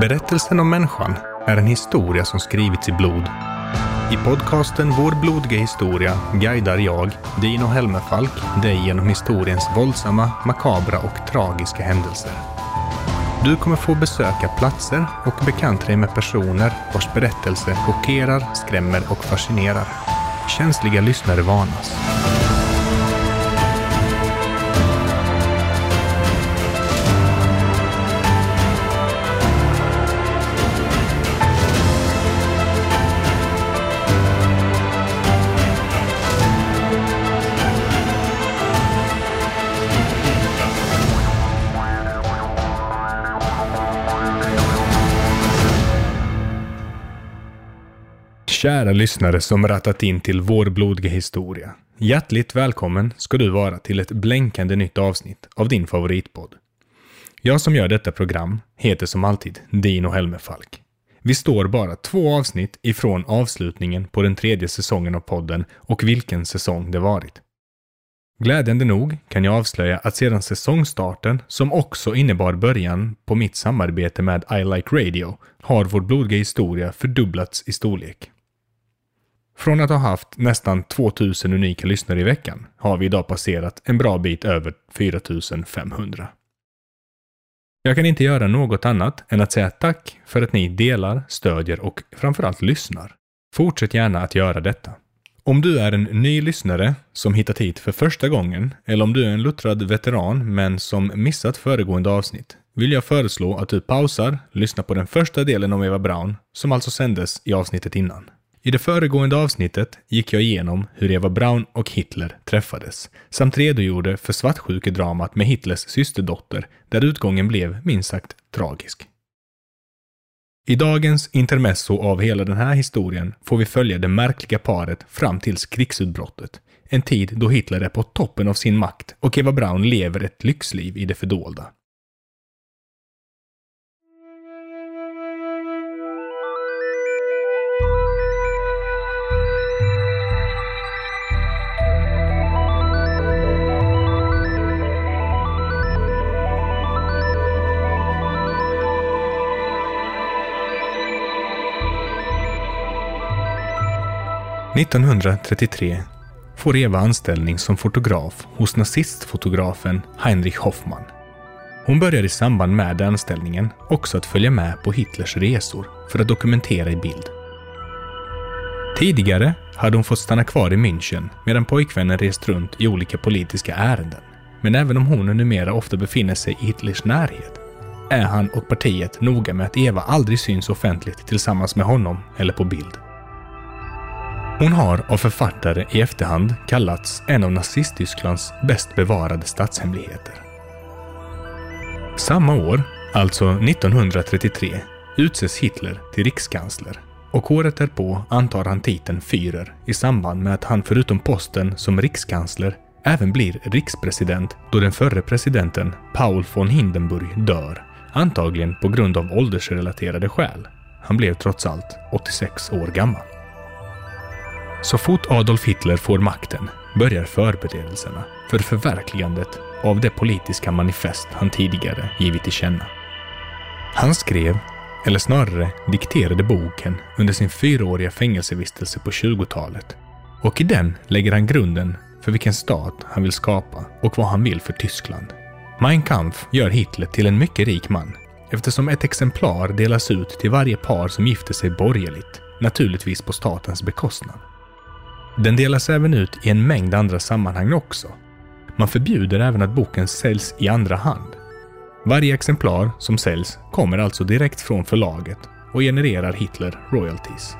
Berättelsen om människan är en historia som skrivits i blod. I podcasten Vår blodiga historia guidar jag, Dino Helmerfalk, dig genom historiens våldsamma, makabra och tragiska händelser. Du kommer få besöka platser och bekanta dig med personer vars berättelse chockerar, skrämmer och fascinerar. Känsliga lyssnare varnas. Kära lyssnare som rattat in till vår blodiga historia. Hjärtligt välkommen ska du vara till ett blänkande nytt avsnitt av din favoritpodd. Jag som gör detta program heter som alltid Dino Helmefalk. Vi står bara två avsnitt ifrån avslutningen på den tredje säsongen av podden och vilken säsong det varit. Glädjande nog kan jag avslöja att sedan säsongstarten, som också innebar början på mitt samarbete med I Like Radio, har vår blodiga historia fördubblats i storlek. Från att ha haft nästan 2000 unika lyssnare i veckan har vi idag passerat en bra bit över 4500. Jag kan inte göra något annat än att säga tack för att ni delar, stödjer och framförallt lyssnar. Fortsätt gärna att göra detta. Om du är en ny lyssnare som hittat hit för första gången, eller om du är en luttrad veteran men som missat föregående avsnitt, vill jag föreslå att du pausar, lyssnar på den första delen om Eva Braun, som alltså sändes i avsnittet innan. I det föregående avsnittet gick jag igenom hur Eva Braun och Hitler träffades, samt redogjorde för svartsjukedramat med Hitlers systerdotter, där utgången blev minst sagt tragisk. I dagens intermezzo av hela den här historien får vi följa det märkliga paret fram till krigsutbrottet. En tid då Hitler är på toppen av sin makt och Eva Braun lever ett lyxliv i det fördolda. 1933 får Eva anställning som fotograf hos nazistfotografen Heinrich Hoffmann. Hon börjar i samband med anställningen också att följa med på Hitlers resor för att dokumentera i bild. Tidigare hade hon fått stanna kvar i München medan pojkvännen rest runt i olika politiska ärenden. Men även om hon numera ofta befinner sig i Hitlers närhet är han och partiet noga med att Eva aldrig syns offentligt tillsammans med honom eller på bild. Hon har av författare i efterhand kallats en av Nazisttysklands bäst bevarade statshemligheter. Samma år, alltså 1933, utses Hitler till rikskansler och året därpå antar han titeln Führer i samband med att han förutom posten som rikskansler även blir rikspresident då den förre presidenten Paul von Hindenburg dör, antagligen på grund av åldersrelaterade skäl. Han blev trots allt 86 år gammal. Så fort Adolf Hitler får makten börjar förberedelserna för förverkligandet av det politiska manifest han tidigare givit till känna. Han skrev, eller snarare dikterade boken under sin fyraåriga fängelsevistelse på 20-talet. Och i den lägger han grunden för vilken stat han vill skapa och vad han vill för Tyskland. Mein Kampf gör Hitler till en mycket rik man eftersom ett exemplar delas ut till varje par som gifter sig borgerligt, naturligtvis på statens bekostnad. Den delas även ut i en mängd andra sammanhang också. Man förbjuder även att boken säljs i andra hand. Varje exemplar som säljs kommer alltså direkt från förlaget och genererar Hitler royalties.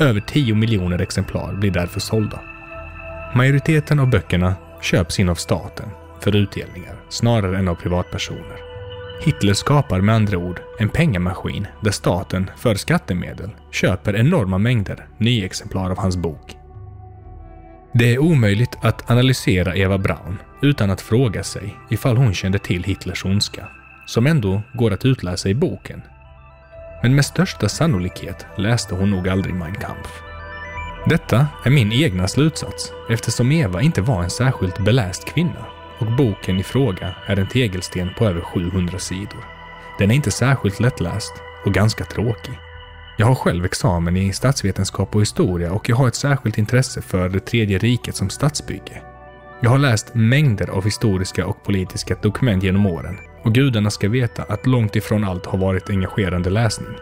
Över 10 miljoner exemplar blir därför sålda. Majoriteten av böckerna köps in av staten för utdelningar snarare än av privatpersoner. Hitler skapar med andra ord en pengamaskin där staten för skattemedel köper enorma mängder nyexemplar av hans bok det är omöjligt att analysera Eva Braun utan att fråga sig ifall hon kände till Hitlers ondska, som ändå går att utläsa i boken. Men med största sannolikhet läste hon nog aldrig Mein Kampf. Detta är min egna slutsats eftersom Eva inte var en särskilt beläst kvinna och boken i fråga är en tegelsten på över 700 sidor. Den är inte särskilt lättläst och ganska tråkig. Jag har själv examen i statsvetenskap och historia och jag har ett särskilt intresse för det tredje riket som statsbygge. Jag har läst mängder av historiska och politiska dokument genom åren och gudarna ska veta att långt ifrån allt har varit engagerande läsning.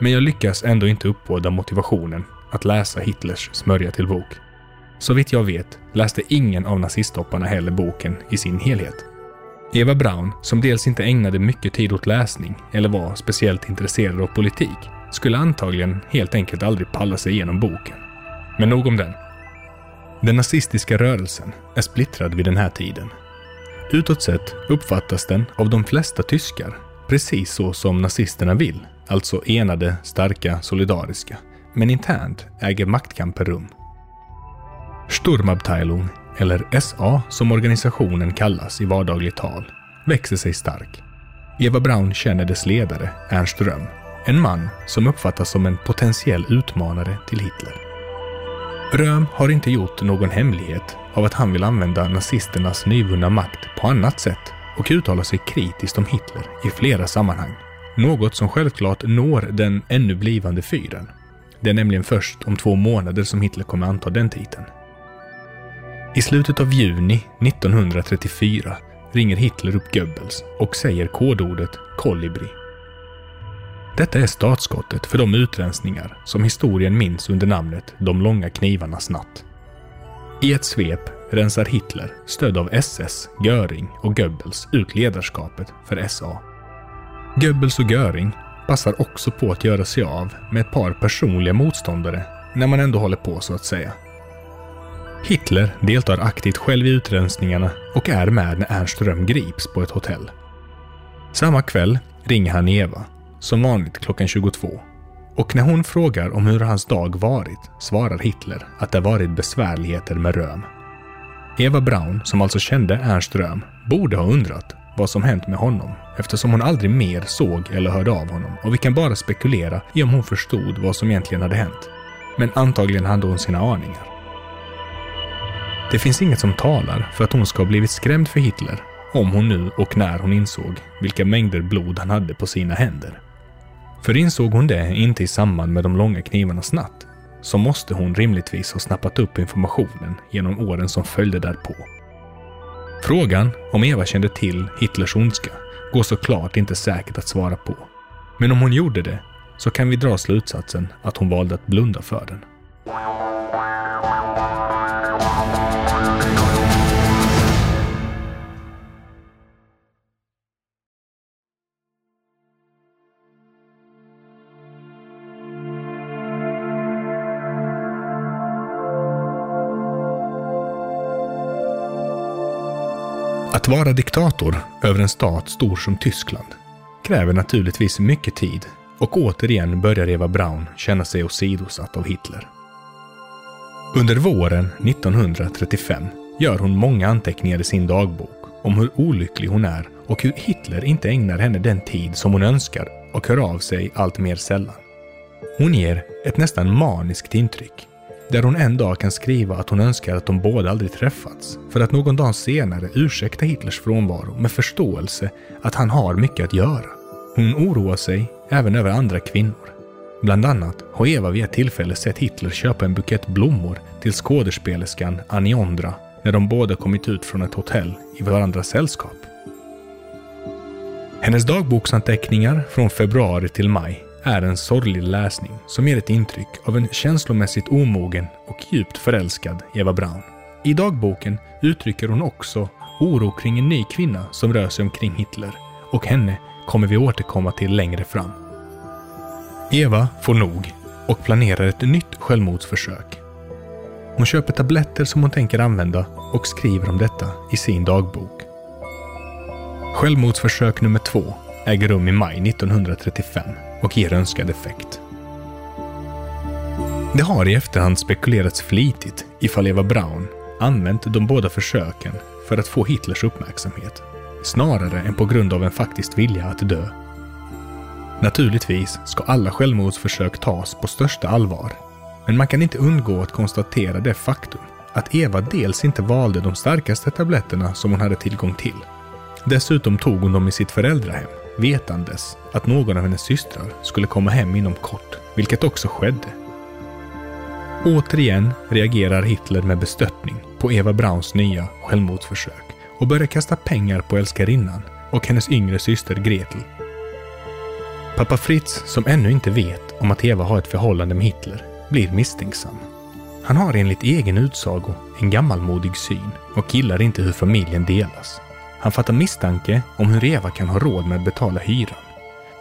Men jag lyckas ändå inte uppbåda motivationen att läsa Hitlers smörja till bok. Så vitt jag vet läste ingen av nazisttopparna heller boken i sin helhet. Eva Braun, som dels inte ägnade mycket tid åt läsning eller var speciellt intresserad av politik, skulle antagligen helt enkelt aldrig palla sig igenom boken. Men nog om den. Den nazistiska rörelsen är splittrad vid den här tiden. Utåt sett uppfattas den av de flesta tyskar precis så som nazisterna vill, alltså enade, starka, solidariska. Men internt äger maktkamper rum. Sturmabteilung, eller SA som organisationen kallas i vardagligt tal, växer sig stark. Eva Braun känner dess ledare, Ernst Röhm, en man som uppfattas som en potentiell utmanare till Hitler. Röhm har inte gjort någon hemlighet av att han vill använda nazisternas nyvunna makt på annat sätt och uttalar sig kritiskt om Hitler i flera sammanhang. Något som självklart når den ännu blivande fyren. Det är nämligen först om två månader som Hitler kommer anta den titeln. I slutet av juni 1934 ringer Hitler upp Goebbels och säger kodordet kolibri. Detta är startskottet för de utrensningar som historien minns under namnet De långa knivarnas natt. I ett svep rensar Hitler, stödd av SS, Göring och Goebbels ut ledarskapet för SA. Goebbels och Göring passar också på att göra sig av med ett par personliga motståndare när man ändå håller på så att säga. Hitler deltar aktivt själv i utrensningarna och är med när Ernst Röhm grips på ett hotell. Samma kväll ringer han Eva, som vanligt klockan 22. Och när hon frågar om hur hans dag varit svarar Hitler att det varit besvärligheter med Röhm. Eva Braun, som alltså kände Ernst Röhm, borde ha undrat vad som hänt med honom eftersom hon aldrig mer såg eller hörde av honom och vi kan bara spekulera i om hon förstod vad som egentligen hade hänt. Men antagligen hade hon sina aningar. Det finns inget som talar för att hon ska ha blivit skrämd för Hitler, om hon nu och när hon insåg vilka mängder blod han hade på sina händer. För insåg hon det inte i samband med de långa knivarnas natt, så måste hon rimligtvis ha snappat upp informationen genom åren som följde därpå. Frågan om Eva kände till Hitlers ondska går såklart inte säkert att svara på. Men om hon gjorde det så kan vi dra slutsatsen att hon valde att blunda för den. Att vara diktator över en stat stor som Tyskland kräver naturligtvis mycket tid och återigen börjar Eva Braun känna sig åsidosatt av Hitler. Under våren 1935 gör hon många anteckningar i sin dagbok om hur olycklig hon är och hur Hitler inte ägnar henne den tid som hon önskar och hör av sig allt mer sällan. Hon ger ett nästan maniskt intryck där hon en dag kan skriva att hon önskar att de båda aldrig träffats, för att någon dag senare ursäkta Hitlers frånvaro med förståelse att han har mycket att göra. Hon oroar sig även över andra kvinnor. Bland annat har Eva vid ett tillfälle sett Hitler köpa en bukett blommor till skådespelerskan Aniondra när de båda kommit ut från ett hotell i varandras sällskap. Hennes dagboksanteckningar från februari till maj är en sorglig läsning som ger ett intryck av en känslomässigt omogen och djupt förälskad Eva Braun. I dagboken uttrycker hon också oro kring en ny kvinna som rör sig omkring Hitler och henne kommer vi återkomma till längre fram. Eva får nog och planerar ett nytt självmordsförsök. Hon köper tabletter som hon tänker använda och skriver om detta i sin dagbok. Självmordsförsök nummer två äger rum i maj 1935 och ger önskad effekt. Det har i efterhand spekulerats flitigt ifall Eva Braun använt de båda försöken för att få Hitlers uppmärksamhet, snarare än på grund av en faktisk vilja att dö. Naturligtvis ska alla självmordsförsök tas på största allvar, men man kan inte undgå att konstatera det faktum att Eva dels inte valde de starkaste tabletterna som hon hade tillgång till. Dessutom tog hon dem i sitt föräldrahem vetandes att någon av hennes systrar skulle komma hem inom kort, vilket också skedde. Återigen reagerar Hitler med bestörtning på Eva Brauns nya självmordsförsök och börjar kasta pengar på älskarinnan och hennes yngre syster Gretel. Pappa Fritz, som ännu inte vet om att Eva har ett förhållande med Hitler, blir misstänksam. Han har enligt egen utsago en gammalmodig syn och gillar inte hur familjen delas. Han fattar misstanke om hur Eva kan ha råd med att betala hyran.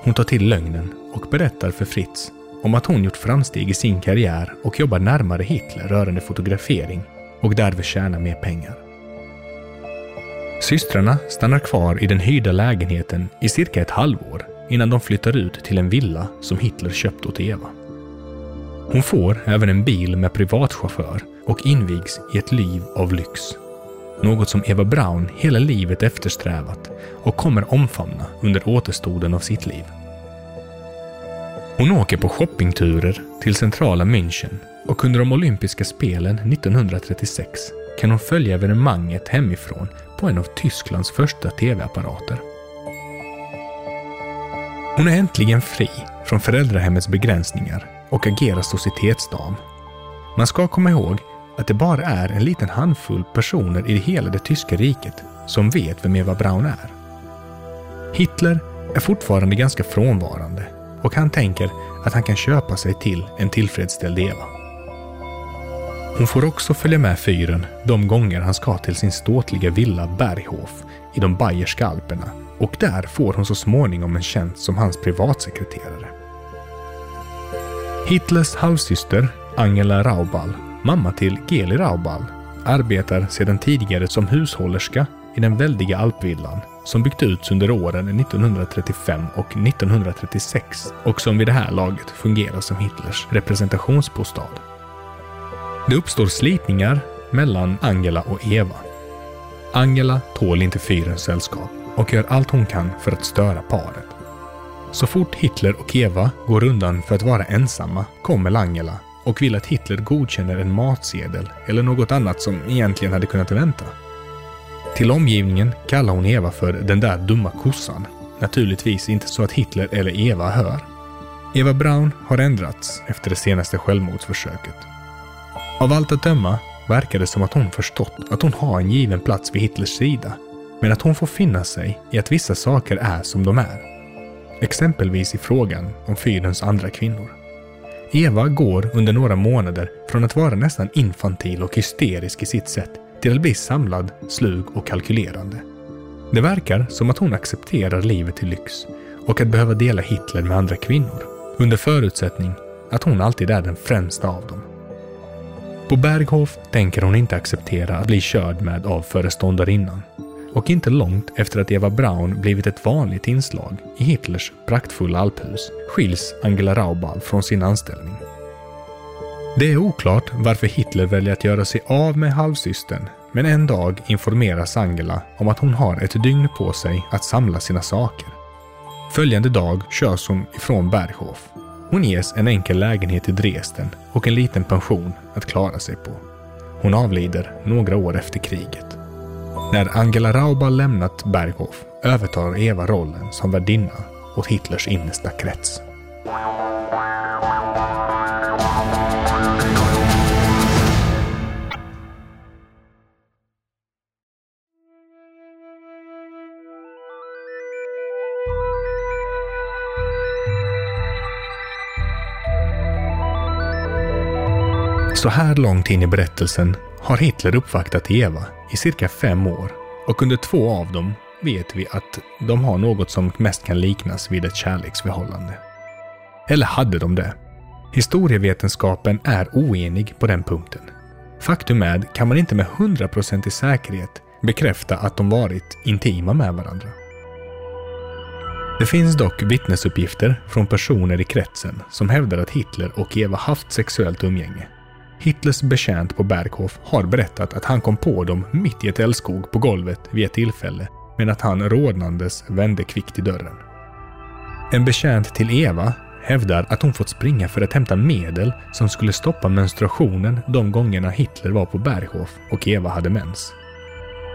Hon tar till lögnen och berättar för Fritz om att hon gjort framsteg i sin karriär och jobbar närmare Hitler rörande fotografering och därför tjänar mer pengar. Systrarna stannar kvar i den hyrda lägenheten i cirka ett halvår innan de flyttar ut till en villa som Hitler köpt åt Eva. Hon får även en bil med privatchaufför och invigs i ett liv av lyx. Något som Eva Braun hela livet eftersträvat och kommer omfamna under återstoden av sitt liv. Hon åker på shoppingturer till centrala München och under de olympiska spelen 1936 kan hon följa evenemanget hemifrån på en av Tysklands första tv-apparater. Hon är äntligen fri från föräldrahemmets begränsningar och agerar societetsdam. Man ska komma ihåg att det bara är en liten handfull personer i hela det tyska riket som vet vem Eva Braun är. Hitler är fortfarande ganska frånvarande och han tänker att han kan köpa sig till en tillfredsställd Eva. Hon får också följa med fyren de gånger han ska till sin ståtliga villa Berghof i de bayerska alperna och där får hon så småningom en tjänst som hans privatsekreterare. Hitlers halvsyster Angela Raubal, mamma till Geli Raubal, arbetar sedan tidigare som hushållerska i den väldiga alpvillan som byggt ut under åren 1935 och 1936 och som vid det här laget fungerar som Hitlers representationsbostad. Det uppstår slitningar mellan Angela och Eva. Angela tål inte fyrens sällskap och gör allt hon kan för att störa paret. Så fort Hitler och Eva går undan för att vara ensamma kommer Angela och vill att Hitler godkänner en matsedel eller något annat som egentligen hade kunnat vänta. Till omgivningen kallar hon Eva för den där dumma kossan. Naturligtvis inte så att Hitler eller Eva hör. Eva Braun har ändrats efter det senaste självmordsförsöket. Av allt att döma verkar det som att hon förstått att hon har en given plats vid Hitlers sida, men att hon får finna sig i att vissa saker är som de är. Exempelvis i frågan om fyrens andra kvinnor. Eva går under några månader från att vara nästan infantil och hysterisk i sitt sätt till att bli samlad, slug och kalkylerande. Det verkar som att hon accepterar livet i lyx och att behöva dela Hitler med andra kvinnor, under förutsättning att hon alltid är den främsta av dem. På Berghof tänker hon inte acceptera att bli körd med av föreståndarinnan. Och inte långt efter att Eva Braun blivit ett vanligt inslag i Hitlers praktfulla alphus skiljs Angela Raubal från sin anställning. Det är oklart varför Hitler väljer att göra sig av med halvsystern, men en dag informeras Angela om att hon har ett dygn på sig att samla sina saker. Följande dag körs hon ifrån Berghof hon ges en enkel lägenhet i Dresden och en liten pension att klara sig på. Hon avlider några år efter kriget. När Angela Raubal lämnat Berghof övertar Eva rollen som värdinna åt Hitlers innersta krets. Så här långt in i berättelsen har Hitler uppvaktat Eva i cirka fem år och under två av dem vet vi att de har något som mest kan liknas vid ett kärleksförhållande. Eller hade de det? Historievetenskapen är oenig på den punkten. Faktum är kan man inte med hundraprocentig säkerhet bekräfta att de varit intima med varandra. Det finns dock vittnesuppgifter från personer i kretsen som hävdar att Hitler och Eva haft sexuellt umgänge Hitlers betjänt på Berghof har berättat att han kom på dem mitt i ett älskog på golvet vid ett tillfälle, men att han rodnandes vände kvickt i dörren. En betjänt till Eva hävdar att hon fått springa för att hämta medel som skulle stoppa menstruationen de gångerna Hitler var på Berghof och Eva hade mens.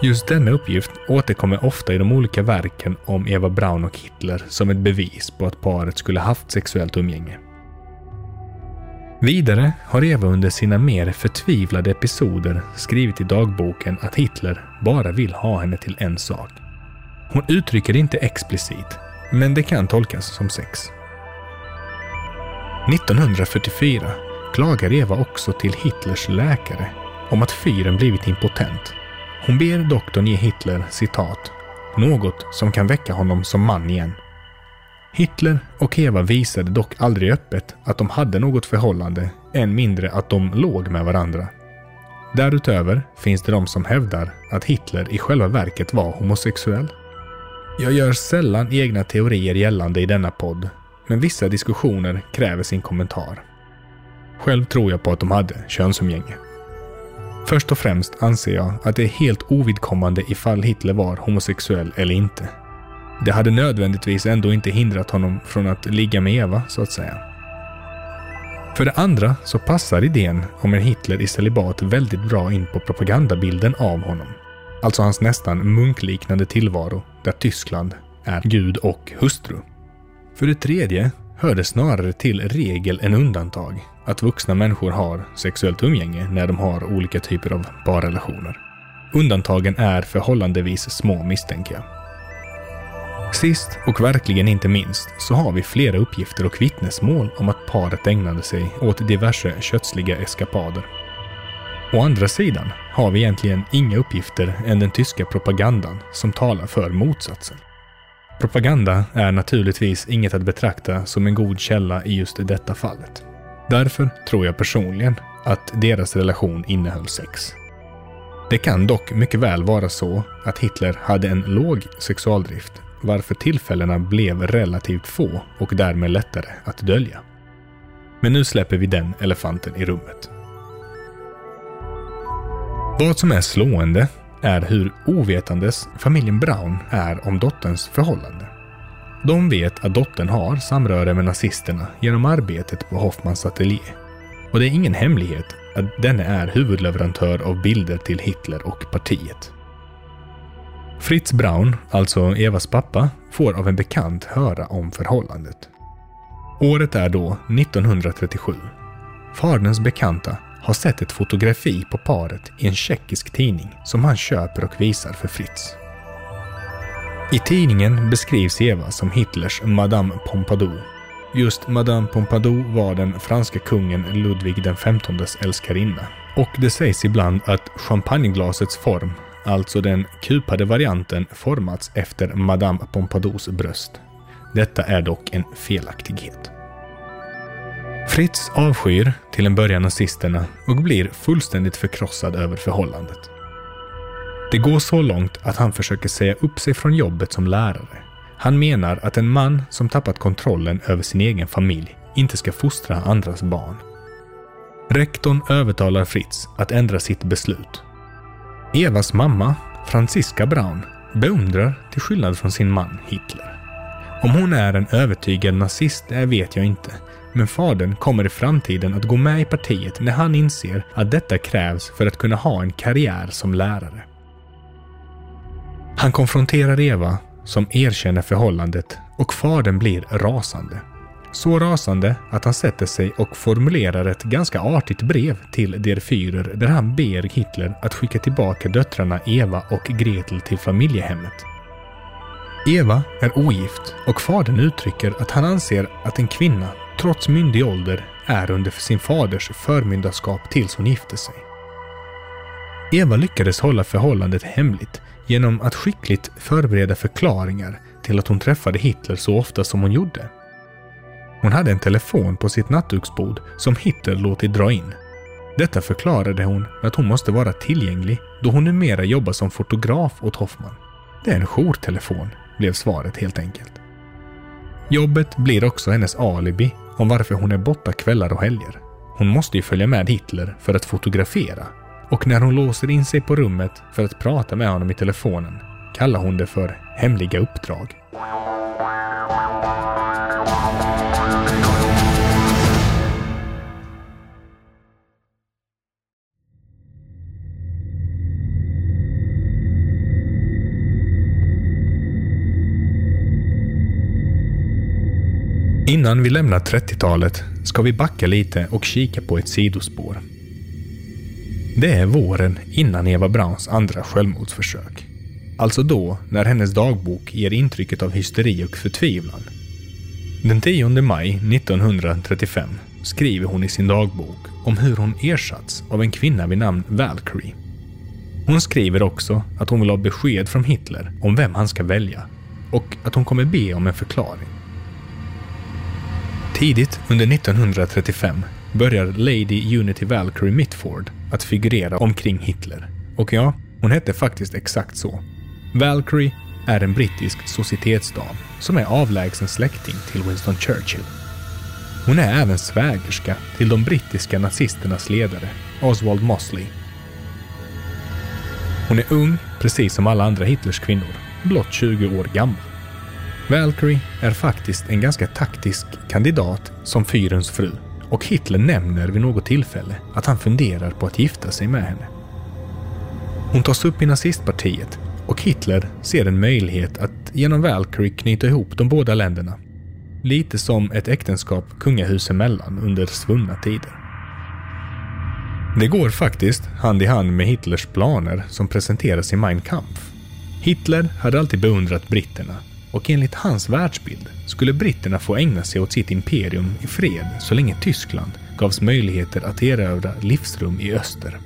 Just denna uppgift återkommer ofta i de olika verken om Eva Braun och Hitler som ett bevis på att paret skulle haft sexuellt umgänge. Vidare har Eva under sina mer förtvivlade episoder skrivit i dagboken att Hitler bara vill ha henne till en sak. Hon uttrycker det inte explicit, men det kan tolkas som sex. 1944 klagar Eva också till Hitlers läkare om att fyren blivit impotent. Hon ber doktorn ge Hitler citat “något som kan väcka honom som man igen” Hitler och Eva visade dock aldrig öppet att de hade något förhållande, än mindre att de låg med varandra. Därutöver finns det de som hävdar att Hitler i själva verket var homosexuell. Jag gör sällan egna teorier gällande i denna podd, men vissa diskussioner kräver sin kommentar. Själv tror jag på att de hade könsumgänge. Först och främst anser jag att det är helt ovidkommande ifall Hitler var homosexuell eller inte. Det hade nödvändigtvis ändå inte hindrat honom från att ligga med Eva, så att säga. För det andra så passar idén om en Hitler i celibat väldigt bra in på propagandabilden av honom. Alltså hans nästan munkliknande tillvaro, där Tyskland är gud och hustru. För det tredje hör det snarare till regel än undantag att vuxna människor har sexuellt umgänge när de har olika typer av parrelationer. Undantagen är förhållandevis små misstänker jag. Sist och verkligen inte minst så har vi flera uppgifter och vittnesmål om att paret ägnade sig åt diverse kötsliga eskapader. Å andra sidan har vi egentligen inga uppgifter än den tyska propagandan som talar för motsatsen. Propaganda är naturligtvis inget att betrakta som en god källa i just detta fallet. Därför tror jag personligen att deras relation innehöll sex. Det kan dock mycket väl vara så att Hitler hade en låg sexualdrift varför tillfällena blev relativt få och därmed lättare att dölja. Men nu släpper vi den elefanten i rummet. Vad som är slående är hur ovetandes familjen Brown är om dotterns förhållande. De vet att dottern har samröre med nazisterna genom arbetet på Hoffmans ateljé. Och det är ingen hemlighet att denne är huvudleverantör av bilder till Hitler och partiet. Fritz Braun, alltså Evas pappa, får av en bekant höra om förhållandet. Året är då 1937. Faderns bekanta har sett ett fotografi på paret i en tjeckisk tidning som han köper och visar för Fritz. I tidningen beskrivs Eva som Hitlers Madame Pompadour. Just Madame Pompadour var den franska kungen Ludvig XVs älskarinna. Och det sägs ibland att champagneglasets form alltså den kupade varianten, formats efter Madame Pompadours bröst. Detta är dock en felaktighet. Fritz avskyr till en början nazisterna och blir fullständigt förkrossad över förhållandet. Det går så långt att han försöker säga upp sig från jobbet som lärare. Han menar att en man som tappat kontrollen över sin egen familj inte ska fostra andras barn. Rektorn övertalar Fritz att ändra sitt beslut Evas mamma, Franziska Braun, beundrar till skillnad från sin man Hitler. Om hon är en övertygad nazist det vet jag inte, men fadern kommer i framtiden att gå med i partiet när han inser att detta krävs för att kunna ha en karriär som lärare. Han konfronterar Eva, som erkänner förhållandet, och fadern blir rasande. Så rasande att han sätter sig och formulerar ett ganska artigt brev till Der Führer där han ber Hitler att skicka tillbaka döttrarna Eva och Gretel till familjehemmet. Eva är ogift och fadern uttrycker att han anser att en kvinna, trots myndig ålder, är under sin faders förmyndarskap tills hon gifter sig. Eva lyckades hålla förhållandet hemligt genom att skickligt förbereda förklaringar till att hon träffade Hitler så ofta som hon gjorde. Hon hade en telefon på sitt nattduksbord som Hitler låtit dra in. Detta förklarade hon med att hon måste vara tillgänglig då hon numera jobbar som fotograf åt Hoffman. Det är en jourtelefon, blev svaret helt enkelt. Jobbet blir också hennes alibi om varför hon är borta kvällar och helger. Hon måste ju följa med Hitler för att fotografera och när hon låser in sig på rummet för att prata med honom i telefonen kallar hon det för hemliga uppdrag. Innan vi lämnar 30-talet ska vi backa lite och kika på ett sidospår. Det är våren innan Eva Brauns andra självmordsförsök. Alltså då när hennes dagbok ger intrycket av hysteri och förtvivlan. Den 10 maj 1935 skriver hon i sin dagbok om hur hon ersatts av en kvinna vid namn Valkyrie. Hon skriver också att hon vill ha besked från Hitler om vem han ska välja och att hon kommer be om en förklaring. Tidigt under 1935 börjar Lady Unity Valkyrie Mitford att figurera omkring Hitler. Och ja, hon hette faktiskt exakt så. Valkyrie är en brittisk societetsdam som är avlägsen släkting till Winston Churchill. Hon är även svägerska till de brittiska nazisternas ledare, Oswald Mosley. Hon är ung, precis som alla andra Hitlers kvinnor, blott 20 år gammal. Valkyrie är faktiskt en ganska taktisk kandidat som fyrens fru och Hitler nämner vid något tillfälle att han funderar på att gifta sig med henne. Hon tas upp i nazistpartiet och Hitler ser en möjlighet att genom Valkyrie knyta ihop de båda länderna. Lite som ett äktenskap kungahus emellan under svunna tider. Det går faktiskt hand i hand med Hitlers planer som presenteras i Mein Kampf. Hitler hade alltid beundrat britterna och enligt hans världsbild skulle britterna få ägna sig åt sitt imperium i fred så länge Tyskland gavs möjligheter att erövra livsrum i öster.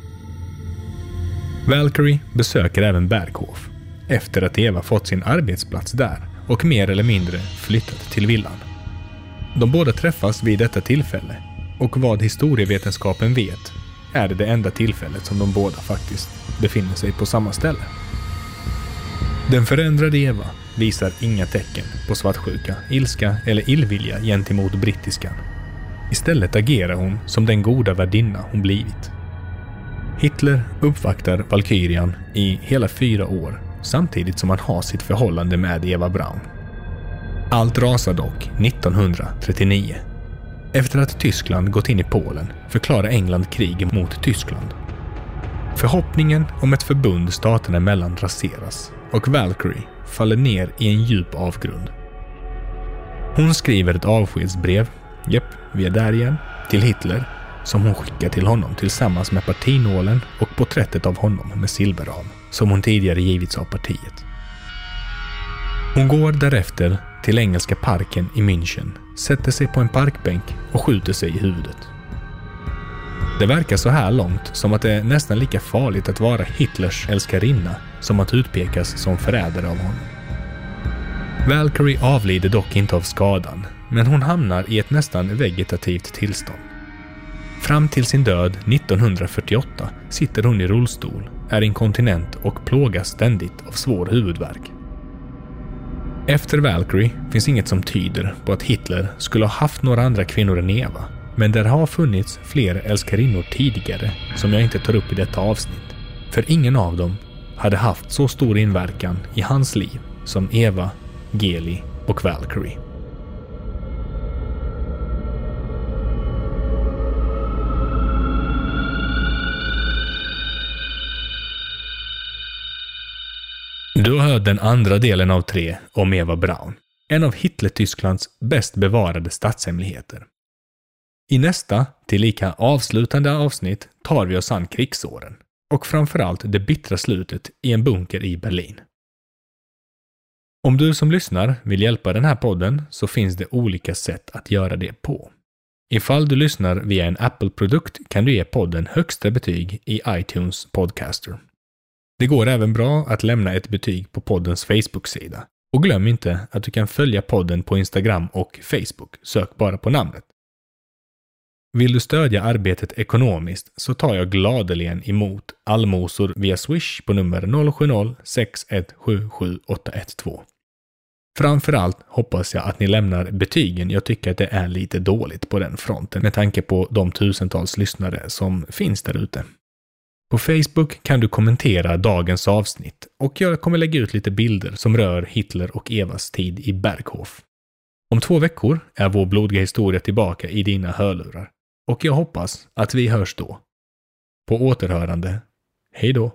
Valkyrie besöker även Berghof efter att Eva fått sin arbetsplats där och mer eller mindre flyttat till villan. De båda träffas vid detta tillfälle och vad historievetenskapen vet är det det enda tillfället som de båda faktiskt befinner sig på samma ställe. Den förändrade Eva visar inga tecken på svartsjuka, ilska eller illvilja gentemot brittiskan. Istället agerar hon som den goda värdinna hon blivit. Hitler uppvaktar Valkyrian i hela fyra år samtidigt som han har sitt förhållande med Eva Braun. Allt rasar dock 1939. Efter att Tyskland gått in i Polen förklarar England krig mot Tyskland. Förhoppningen om ett förbund staterna emellan raseras och Valkyrie faller ner i en djup avgrund. Hon skriver ett avskedsbrev, jepp, vi är där igen, till Hitler som hon skickar till honom tillsammans med partinålen och porträttet av honom med silverram som hon tidigare givits av partiet. Hon går därefter till Engelska parken i München, sätter sig på en parkbänk och skjuter sig i huvudet. Det verkar så här långt som att det är nästan lika farligt att vara Hitlers älskarinna som att utpekas som förrädare av honom. Valkyrie avlider dock inte av skadan, men hon hamnar i ett nästan vegetativt tillstånd. Fram till sin död 1948 sitter hon i rullstol, är inkontinent och plågas ständigt av svår huvudvärk. Efter Valkyrie finns inget som tyder på att Hitler skulle ha haft några andra kvinnor än Eva, men det har funnits fler älskarinnor tidigare som jag inte tar upp i detta avsnitt. För ingen av dem hade haft så stor inverkan i hans liv som Eva, Geli och Valkyrie. Du har hört den andra delen av tre om Eva Braun. En av Hitler-Tysklands bäst bevarade statshemligheter. I nästa, tillika avslutande avsnitt tar vi oss an krigsåren och framförallt det bittra slutet i en bunker i Berlin. Om du som lyssnar vill hjälpa den här podden så finns det olika sätt att göra det på. Ifall du lyssnar via en Apple-produkt kan du ge podden högsta betyg i iTunes Podcaster. Det går även bra att lämna ett betyg på poddens Facebook-sida. Och glöm inte att du kan följa podden på Instagram och Facebook. Sök bara på namnet. Vill du stödja arbetet ekonomiskt så tar jag gladeligen emot allmosor via Swish på nummer 070-6177812. Framförallt hoppas jag att ni lämnar betygen. Jag tycker att det är lite dåligt på den fronten med tanke på de tusentals lyssnare som finns där ute. På Facebook kan du kommentera dagens avsnitt och jag kommer lägga ut lite bilder som rör Hitler och Evas tid i Berghof. Om två veckor är vår blodiga historia tillbaka i dina hörlurar och jag hoppas att vi hörs då. På återhörande. Hej då!